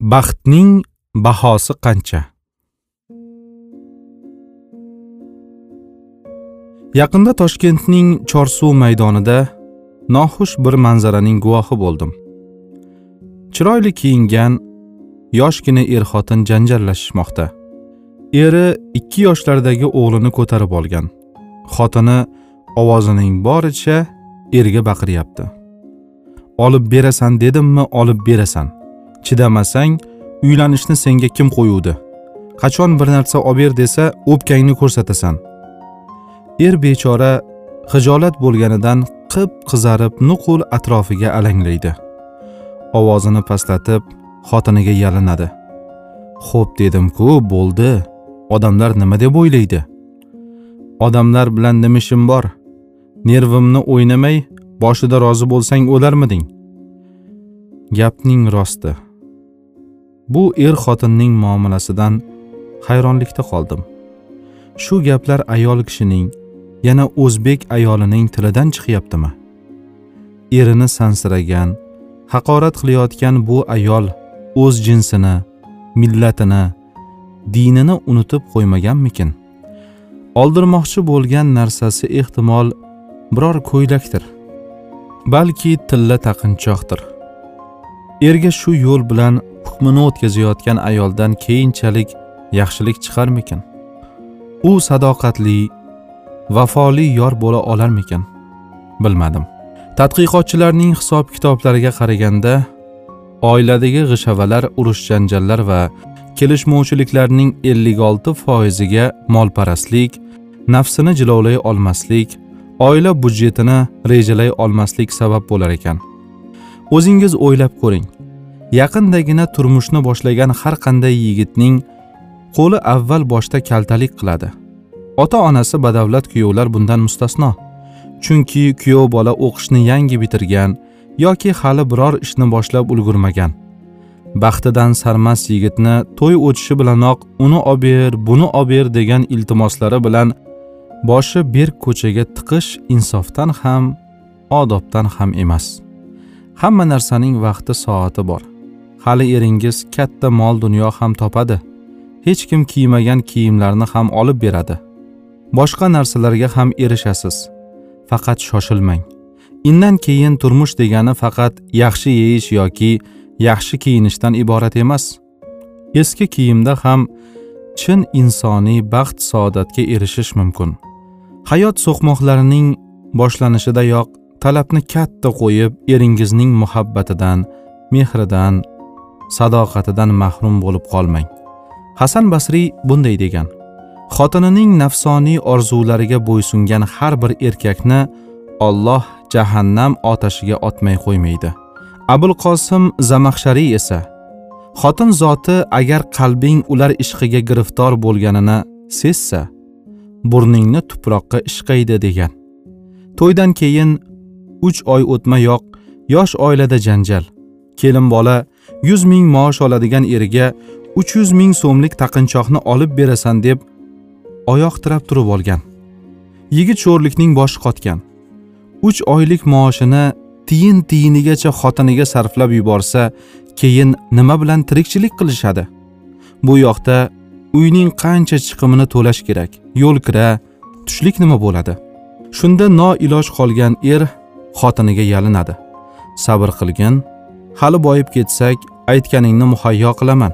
baxtning bahosi qancha? Yaqinda toshkentning chorsuv maydonida noxush bir manzaraning guvohi bo'ldim. Chiroyli kiyingan yoshgina er xotin janjallashishmoqda. Eri ikki yoshlardagi o'g'lini ko'tarib olgan. Xotini ovozining boricha erga baqiryapti olib berasan dedimmi olib berasan. Chidamasang uylanishni senga kim qo'yuvdi? Qachon bir narsa olib desa o'pkangni ko'rsatasan. Er bechora hijolat bo'lganidan qip qizarib nuqul atrofiga alanglaydi. Ovozini pastlatib xotiniga yalinadi. Xo'p dedim-ku bo'ldi. Odamlar nima deb o'ylaydi? Odamlar bilan nima ishim bor? Nervimni o'ynamay boshida rozi bo'lsang o'larmiding? Gapning rosti. Bu er xotinning muomalasidan hayronlikda qoldim. Shu gaplar ayol kishining yana o'zbek ayolining tilidan chiqyaptimi? Erini sansiragan haqorat qilayotgan bu ayol o'z jinsini millatini dinini unutib qo'ymaganmikin? Oldirmoqchi bo'lgan narsasi ehtimol biror ko'ylakdir balki tilla taqinchoqdir. Erga shu yo'l bilan hukmini o'tkazayotgan ayoldan keyinchalik yaxshilik chiqarmikin? U sadoqatli vafoli yor bo'la olarmikin? Bilmadim. Tadqiqotchilarning hisob kitoblariga qaraganda oiladagi g'ishavalar urush janjallar va kelishmovchiliklarning 56 foiziga molparastlik nafsini jilovlay olmaslik oila budjetini rejalay olmaslik sabab bo'lar ekan. O'zingiz o'ylab ko'ring. Yaqindagina turmushni boshlagan har qanday yigitning qo'li avval boshda kaltalik qiladi. Ota onasi badavlat kuyovlar bundan mustasno chunki kuyov bola o'qishni yangi bitirgan yoki hali biror ishni boshlab ulgurmagan. Baxtidan sarmast yigitni to'y o'tishi bilanoq uni ober buni ober degan iltimoslari bilan boshi berk ko'chaga tiqish insofdan ham odobdan ham emas. Hamma narsaning vaqti soati bor. Hali eringiz katta mol dunyo ham topadi. Hech kim kiymagan kiyimlarni ham olib beradi. Boshqa narsalarga ham erishasiz. Faqat shoshilmang. Indan keyin turmush degani faqat yaxshi yeyish yoki yaxshi kiyinishdan iborat emas. Eski kiyimda ham chin insoniy baxt saodatga erishish mumkin. Hayot so'qmoqlarining boshlanishidayoq talabni katta qo'yib eringizning muhabbatidan mehridan sadoqatidan mahrum bo'lib qolmang. Hasan basriy bunday degan. Xotinining nafsoniy orzulariga bo'ysungan har bir erkakni olloh jahannam otashiga otmay qo'ymaydi. Abul qosim zamaxshariy esa xotin zoti agar qalbing ular ishqiga giriftor bo'lganini sezsa burningni tuproqqa ishqaydi degan. To'ydan keyin uch oy o'tmayoq yosh oilada janjal. Kelin bola yuz ming maosh oladigan eriga uch yuz ming so'mlik taqinchoqni olib berasan deb oyoq tirab turib olgan. Yigit sho'rlikning boshi qotgan. Uch oylik maoshini tiyin tiyinigacha xotiniga sarflab yuborsa keyin nima bilan tirikchilik qilishadi? Bu yoqda uyning qancha chiqimini to'lash kerak? Yo'l kira tushlik nima bo'ladi? Shunda noiloj qolgan er xotiniga yalinadi. Sabr qilgin hali boyib ketsak aytganingni muhayyo qilaman.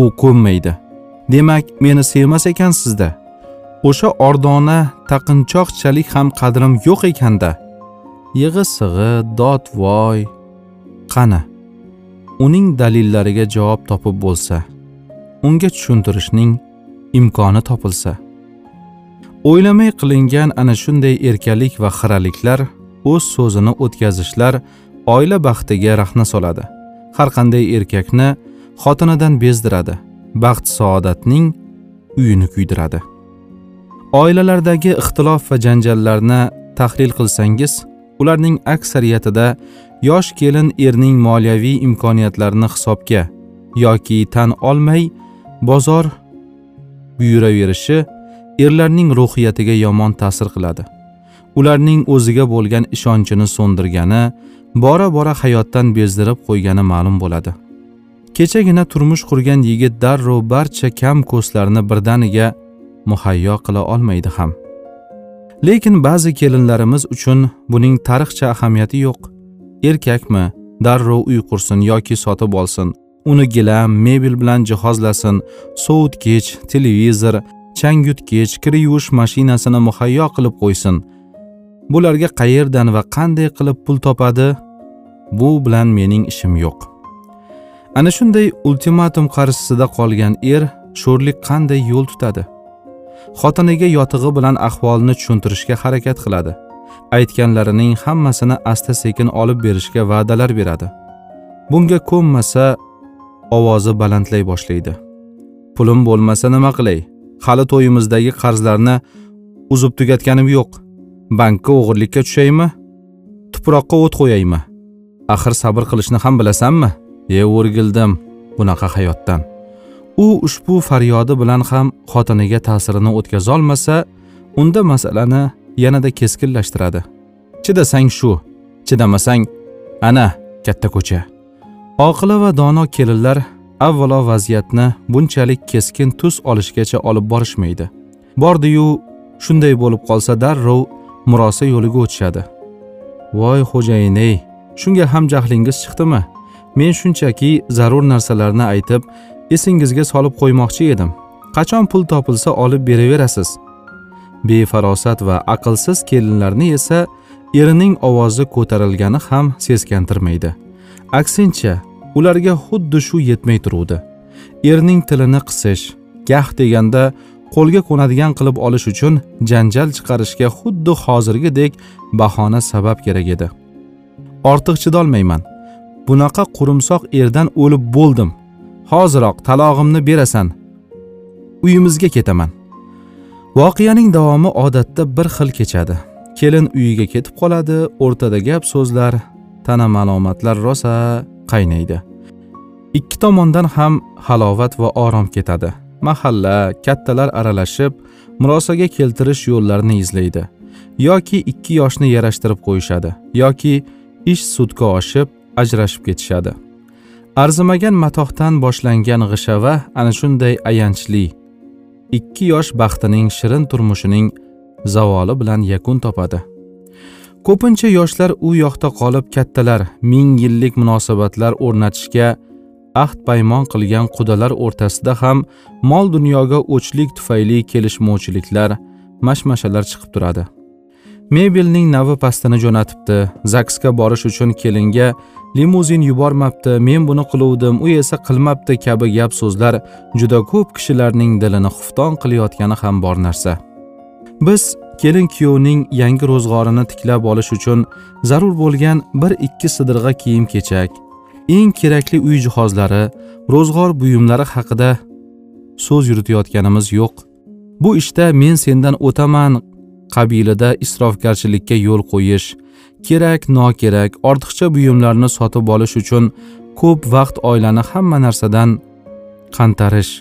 U ko'nmaydi. Demak meni sevmas ekansizda o'sha ordona taqinchoqchalik ham qadrim yo'q ekanda. Yig'i sig'i dod voy. Qani? Uning dalillariga javob topib bo'lsa unga tushuntirishning imkoni topilsa. O'ylamay qilingan ana shunday erkalik va xiraliklar o'z so'zini o'tkazishlar oila baxtiga rahna soladi. Har qanday erkakni xotinidan bezdiradi. Baxt saodatning uyini kuydiradi. Oilalardagi ixtilof va janjallarni tahlil qilsangiz ularning aksariyatida yosh kelin erning moliyaviy imkoniyatlarini hisobga yoki tan olmay bozor buyuraverishi erlarning ruhiyatiga yomon ta'sir qiladi. Ularning o'ziga bo'lgan ishonchini so'ndirgani bora bora hayotdan bezdirib qo'ygani ma'lum bo'ladi. Kechagina turmush qurgan yigit darrov barcha kam ko'slarni birdaniga muhayyo qila olmaydi ham. Lekin ba'zi kelinlarimiz uchun buning tarixcha ahamiyati yo'q. Erkakmi darrov uy qursin yoki sotib olsin uni gilam mebel bilan jihozlasin sovutgich televizor changyutgich kir yuvish mashinasini muhayyo qilib qo'ysin bularga qayerdan va qanday qilib pul topadi? Bu bilan mening ishim yo'q. Ana shunday ultimatum qarshisida qolgan er sho'rlik qanday yo'l tutadi? Xotiniga yotig'i bilan ahvolni tushuntirishga harakat qiladi. Aytganlarining hammasini asta sekin olib berishga va'dalar beradi. Bunga ko'nmasa ovozi balandlay boshlaydi. Pulim bo'lmasa nima qilay? Hali to'yimizdagi qarzlarni uzib tugatganim yo'q. Bankka o'g'irlikka tushaymi? Tuproqqa o't qo'yaymi? Axir sabr qilishni ham bilasanmi? E o'rgildim bunaqa hayotdan. U ushbu faryodi bilan ham xotiniga ta'sirini o'tkazolmasa unda masalani yanada keskinlashtiradi. Chidasang shu chidamasang ana katta ko'cha. Oqila va dono kelinlar avvalo vaziyatni bunchalik keskin tus olishgacha olib borishmaydi. Bordiyu shunday bo'lib qolsa darrov murosa yo'liga o'tishadi. Voy xo'jayin ey shunga ham jahlingiz chiqdimi? Men shunchaki zarur narsalarni aytib esingizga solib qo'ymoqchi edim. Qachon pul topilsa olib beraverasiz? Befarosat va aqlsiz kelinlarni esa erining ovozi ko'tarilgani ham seskantirmaydi. Aksincha ularga xuddi shu yetmay turuvdi. Erning tilini qisish gah deganda qo'lga qo'nadigan qilib olish uchun janjal chiqarishga xuddi hozirgidek bahona sabab kerak edi. Ortiq chidolmayman. Bunaqa qurumsoq erdan o'lib bo'ldim. Hoziroq talog'imni berasan. Uyimizga ketaman. Voqeaning davomi odatda bir xil kechadi. Kelin uyiga ketib qoladi o'rtada gap so'zlar tana malomatlar rosa qaynaydi. Ikki tomondan ham halovat va orom ketadi. Mahalla kattalar aralashib murosaga keltirish yo'llarini izlaydi yoki ikki yoshni yarashtirib qo'yishadi yoki ish sudga oshib ajrashib ketishadi. Arzimagan matohdan boshlangan g'ishava ana shunday ayanchli. Ikki yosh baxtining shirin turmushining zavoli bilan yakun topadi. Ko'pincha yoshlar u yoqda qolib kattalar ming yillik munosabatlar o'rnatishga ahd paymon qilgan qudalar o'rtasida ham mol dunyoga o'chlik tufayli kelishmovchiliklar mashmashalar chiqib turadi. Mebelning navi pastini jo'natibdi. Zaksga borish uchun kelinga limuzin yubormabdi men buni qiluvdim u esa qilmabdi kabi gap so'zlar juda ko'p kishilarning dilini xufton qilayotgani ham bor narsa. Biz kelin kuyovning yangi ro'zg'orini tiklab olish uchun zarur bo'lgan bir ikki sidirg'a kiyim kechak eng kerakli uy jihozlari ro'zg'or buyumlari haqida so'z yuritayotganimiz yo'q. Bu ishda men sendan o'taman qabilida isrofgarchilikka yo'l qo'yish kerak nokerak ortiqcha buyumlarni sotib olish uchun ko'p vaqt oilani hamma narsadan qantarish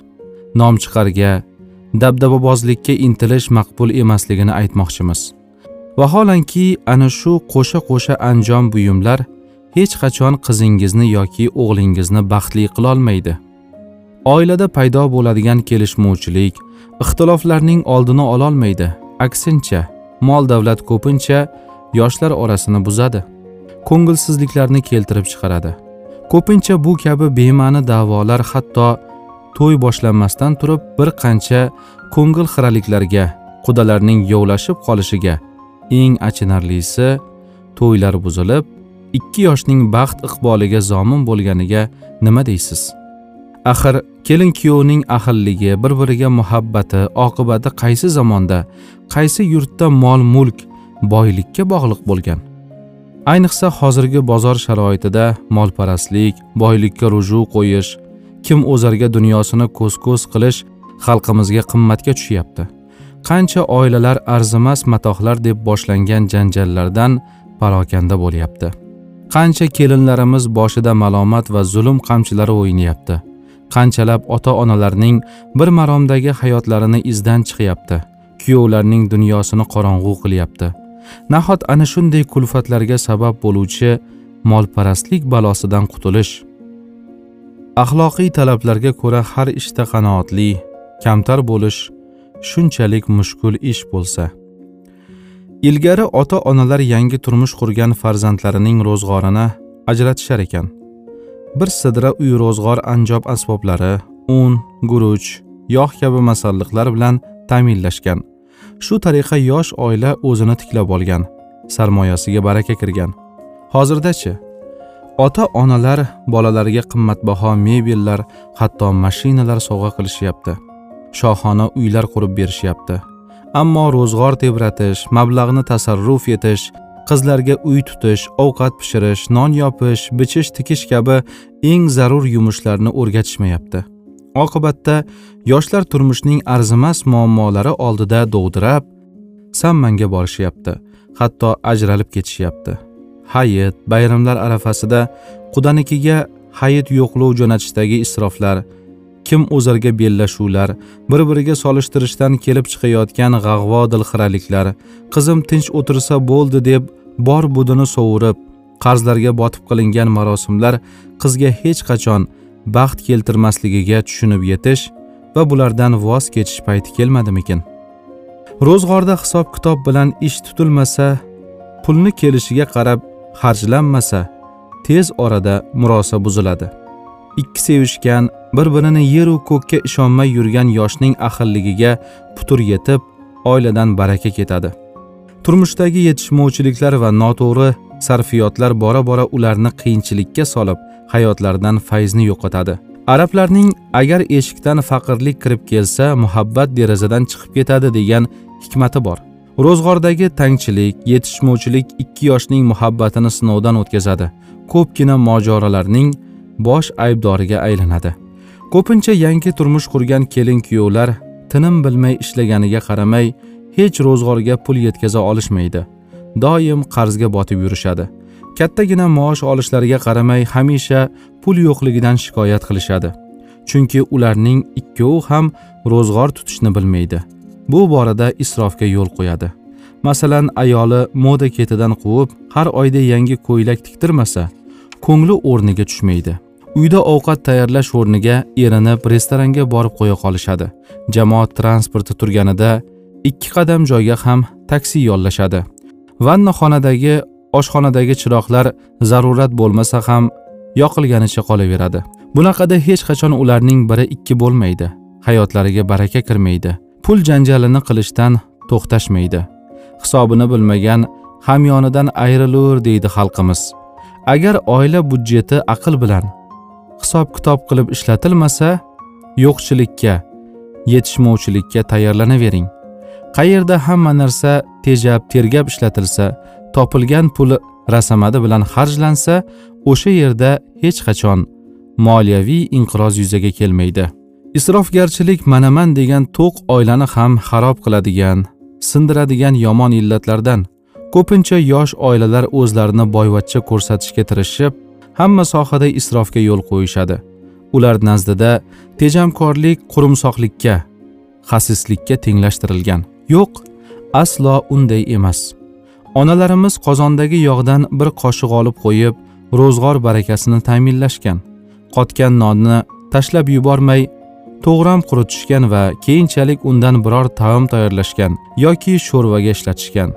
nom chiqarga dabdababozlikka intilish maqbul emasligini aytmoqchimiz. Vaholanki ana shu qo'sha qo'sha anjom buyumlar hech qachon qizingizni yoki o'g'lingizni baxtli qilolmaydi. Oilada paydo bo'ladigan kelishmovchilik ixtiloflarning oldini ololmaydi. Aksincha mol davlat ko'pincha yoshlar orasini buzadi. Ko'ngilsizliklarni keltirib chiqaradi. Ko'pincha bu kabi bema'ni da'volar hatto to'y boshlanmasdan turib bir qancha ko'ngil xiraliklarga qudalarning yovlashib qolishiga eng achinarlisi to'ylar buzilib ikki yoshning baxt iqboliga zomin bo'lganiga nima deysiz? Axir kelin kuyovning ahilligi bir biriga muhabbati oqibati qaysi zamonda qaysi yurtda mol mulk boylikka bog'liq bo'lgan? Ayniqsa hozirgi bozor sharoitida molparastlik boylikka ruju qo'yish kim o'zarga dunyosini ko'z ko'z qilish xalqimizga qimmatga tushyapti. Qancha oilalar arzimas matohlar deb boshlangan janjallardan parokanda bo'lyapti. Qancha kelinlarimiz boshida malomat va zulm qamchilari o'ynayapti. Qanchalab ota onalarning bir maromdagi hayotlarini izdan chiqyapti. Kuyovlarning dunyosini qorong'u qilyapti. Nahot ana shunday kulfatlarga sabab bo'luvchi molparastlik balosidan qutulish? Axloqiy talablarga ko'ra har ishda qanoatli kamtar bo'lish shunchalik mushkul ish bo'lsa. Ilgari ota onalar yangi turmush qurgan farzandlarining ro'zg'orini ajratishar ekan. Bir sidra uy ro'zg'or anjob asboblari un guruch yog' kabi masalliqlar bilan ta'minlashgan. Shu tariqa yosh oila o'zini tiklab olgan sarmoyasiga baraka kirgan. Hozirdachi ota onalar bolalariga qimmatbaho mebellar hatto mashinalar sovg'a qilishyapti. Shohona uylar qurib berishyapti. Ammo ro'zg'or tebratish mablag'ni tasarruf etish qizlarga uy tutish ovqat pishirish non yopish bichish tikish kabi eng zarur yumushlarni o'rgatishmayapti. Oqibatda yoshlar turmushning arzimas muammolari oldida dovdirab sammanga borishyapti hatto ajralib ketishyapti. Hayit bayramlar arafasida qudanikiga hayit yo'qlov jo'natishdagi isroflar kim o'zarga bellashuvlar bir biriga solishtirishdan kelib chiqayotgan g'ag'vo dilxiraliklar qizim tinch o'tirsa bo'ldi deb bor budini sovurib qarzlarga botib qilingan marosimlar qizga hech qachon baxt keltirmasligiga tushunib yetish va bulardan voz kechish payti kelmadimikin? Ro'zg'orda hisob kitob bilan ish tutilmasa pulni kelishiga qarab xarjlanmasa tez orada murosa buziladi. Ikki sevishgan bir birini yeru ko'kka ishonmay yurgan yoshning ahilligiga putur yetib oiladan baraka ketadi. Turmushdagi yetishmovchiliklar va noto'g'ri sarfiyotlar bora bora ularni qiyinchilikka solib hayotlaridan fayzni yo'qotadi. Arablarning agar eshikdan faqirlik kirib kelsa muhabbat derazadan chiqib ketadi degan hikmati bor. Ro'zg'ordagi tangchilik yetishmovchilik ikki yoshning muhabbatini sinovdan o'tkazadi. Ko'pgina mojarolarning bosh aybdoriga aylanadi. Ko'pincha yangi turmush qurgan kelin kuyovlar tinim bilmay ishlaganiga qaramay hech ro'zg'orga pul yetkaza olishmaydi. Doim qarzga botib yurishadi. Kattagina maosh olishlariga qaramay hamisha pul yo'qligidan shikoyat qilishadi. Chunki ularning ikkovi ham ro'zg'or tutishni bilmaydi. Bu borada isrofga yo'l qo'yadi. Masalan ayoli moda ketidan quvib har oyda yangi ko'ylak tiktirmasa ko'ngli o'rniga tushmaydi. Uyda ovqat tayyorlash o'rniga erinib restoranga borib qo'ya qolishadi. Jamoat transporti turganida ikki qadam joyga ham taksi yollashadi. Vannaxonadagi oshxonadagi chiroqlar zarurat bo'lmasa ham yoqilganicha qolaveradi. Bunaqada hech qachon ularning biri ikki bo'lmaydi. Hayotlariga baraka kirmaydi. Pul janjalini qilishdan to'xtashmaydi. Hisobini bilmagan hamyonidan ayrilur deydi xalqimiz. Agar oila budjeti aql bilan hisob kitob qilib ishlatilmasa yo'qchilikka yetishmovchilikka tayyorlanavering. Qayerda hamma narsa tejab tergab ishlatilsa topilgan puli rasamadi bilan xarjlansa o'sha yerda hech qachon moliyaviy inqiroz yuzaga kelmaydi. Isrofgarchilik manaman degan to'q oilani ham xarob qiladigan sindiradigan yomon illatlardan ko'pincha yosh oilalar o'zlarini boyvachcha ko'rsatishga tirishib hamma sohada isrofga yo'l qo'yishadi. Ular nazdida tejamkorlik qurumsoqlikka xasislikka tenglashtirilgan. Yo'q aslo unday emas. Onalarimiz qozondagi yog'dan bir qoshiq olib qo'yib ro'zg'or barakasini ta'minlashgan. Qotgan nonni tashlab yubormay to'g'ram quritishgan va keyinchalik undan biror taom tayyorlashgan yoki sho'rvaga ishlatishgan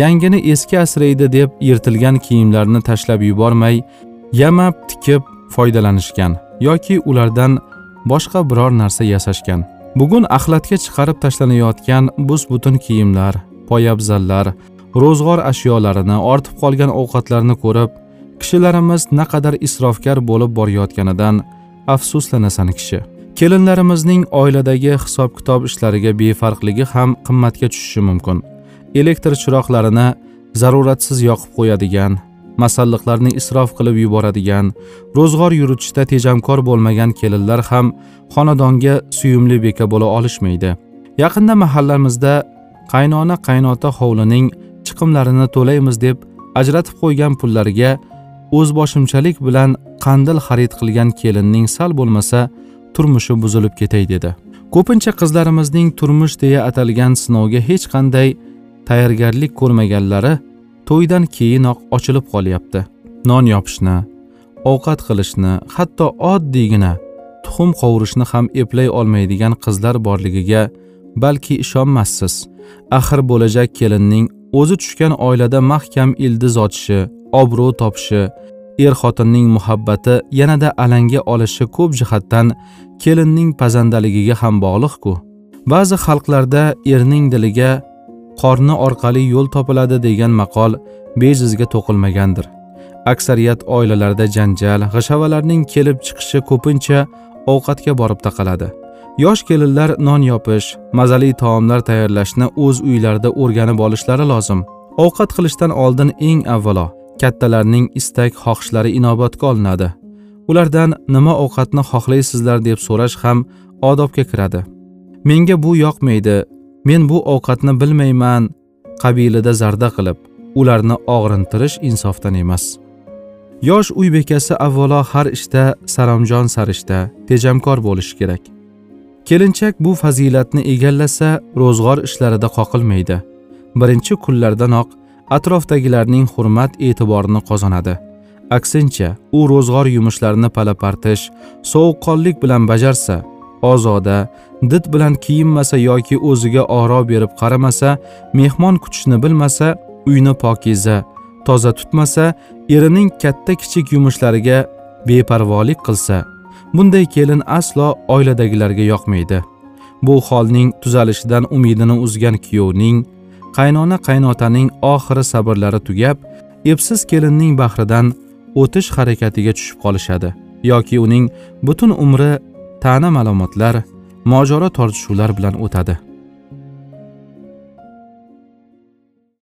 yangini eski asraydi deb yirtilgan kiyimlarni tashlab yubormay yamab tikib foydalanishgan yoki ulardan boshqa biror narsa yasashgan. Bugun axlatga chiqarib tashlanayotgan bus butun kiyimlar poyabzallar ro'zg'or ashyolarini ortib qolgan ovqatlarni ko'rib kishilarimiz naqadar isrofgar bo'lib borayotganidan afsuslanasan kishi. Kelinlarimizning oiladagi hisob kitob ishlariga befarqligi ham qimmatga tushishi mumkin. Elektr chiroqlarini zaruratsiz yoqib qo'yadigan masalliqlarni isrof qilib yuboradigan ro'zg'or yuritishda tejamkor bo'lmagan kelinlar ham xonadonga suyumli beka bo'la olishmaydi. Yaqinda mahallamizda qaynona qaynota hovlining chiqimlarini to'laymiz deb ajratib qo'ygan pullariga o'zboshimchalik bilan qandil xarid qilgan kelinning sal bo'lmasa turmushi buzilib ketay dedi. Ko'pincha qizlarimizning turmush deya atalgan sinovga hech qanday tayyorgarlik ko'rmaganlari to'ydan keyinoq ochilib qolyapti. Non yopishni ovqat qilishni hatto oddiygina tuxum qovurishni ham eplay olmaydigan qizlar borligiga balki ishonmassiz. Axir bo'lajak kelinning o'zi tushgan oilada mahkam ildiz ochishi obro' topishi er xotinning muhabbati yanada alanga olishi ko'p jihatdan kelinning pazandaligiga ham bog'liq-ku. Ba'zi xalqlarda erning diliga qorni orqali yo'l topiladi degan maqol bejizga to'qilmagandir. Aksariyat oilalarda janjal g'ashavalarning kelib chiqishi ko'pincha ovqatga borib taqaladi. Yosh kelinlar non yopish mazali taomlar tayyorlashni o'z uylarida o'rganib olishlari lozim. Ovqat qilishdan oldin eng avvalo kattalarning istak xohishlari inobatga olinadi. Ulardan nima ovqatni xohlaysizlar deb so'rash ham odobga kiradi. Menga bu yoqmaydi men bu ovqatni bilmayman qabilida zarda qilib ularni og'rintirish insofdan emas. Yosh uy bekasi avvalo har ishda saromjon sarishta tejamkor bo'lishi kerak. Kelinchak bu fazilatni egallasa ro'zg'or ishlarida qoqilmaydi. Birinchi kunlardanoq atrofdagilarning hurmat e'tiborini qozonadi. Aksincha u ro'zg'or yumushlarini palapartish sovuqqonlik bilan bajarsa ozoda did bilan kiyinmasa yoki o'ziga oro berib qaramasa mehmon kutishni bilmasa uyni pokiza toza tutmasa erining katta kichik yumushlariga beparvolik qilsa bunday kelin aslo oiladagilarga yoqmaydi. Bu holning tuzalishidan umidini uzgan kuyovning qaynona qaynotaning oxiri sabrlari tugab epsiz kelinning bahridan o'tish harakatiga tushib qolishadi yoki uning butun umri ta'na malomatlar mojaro tortishuvlar bilan o'tadi.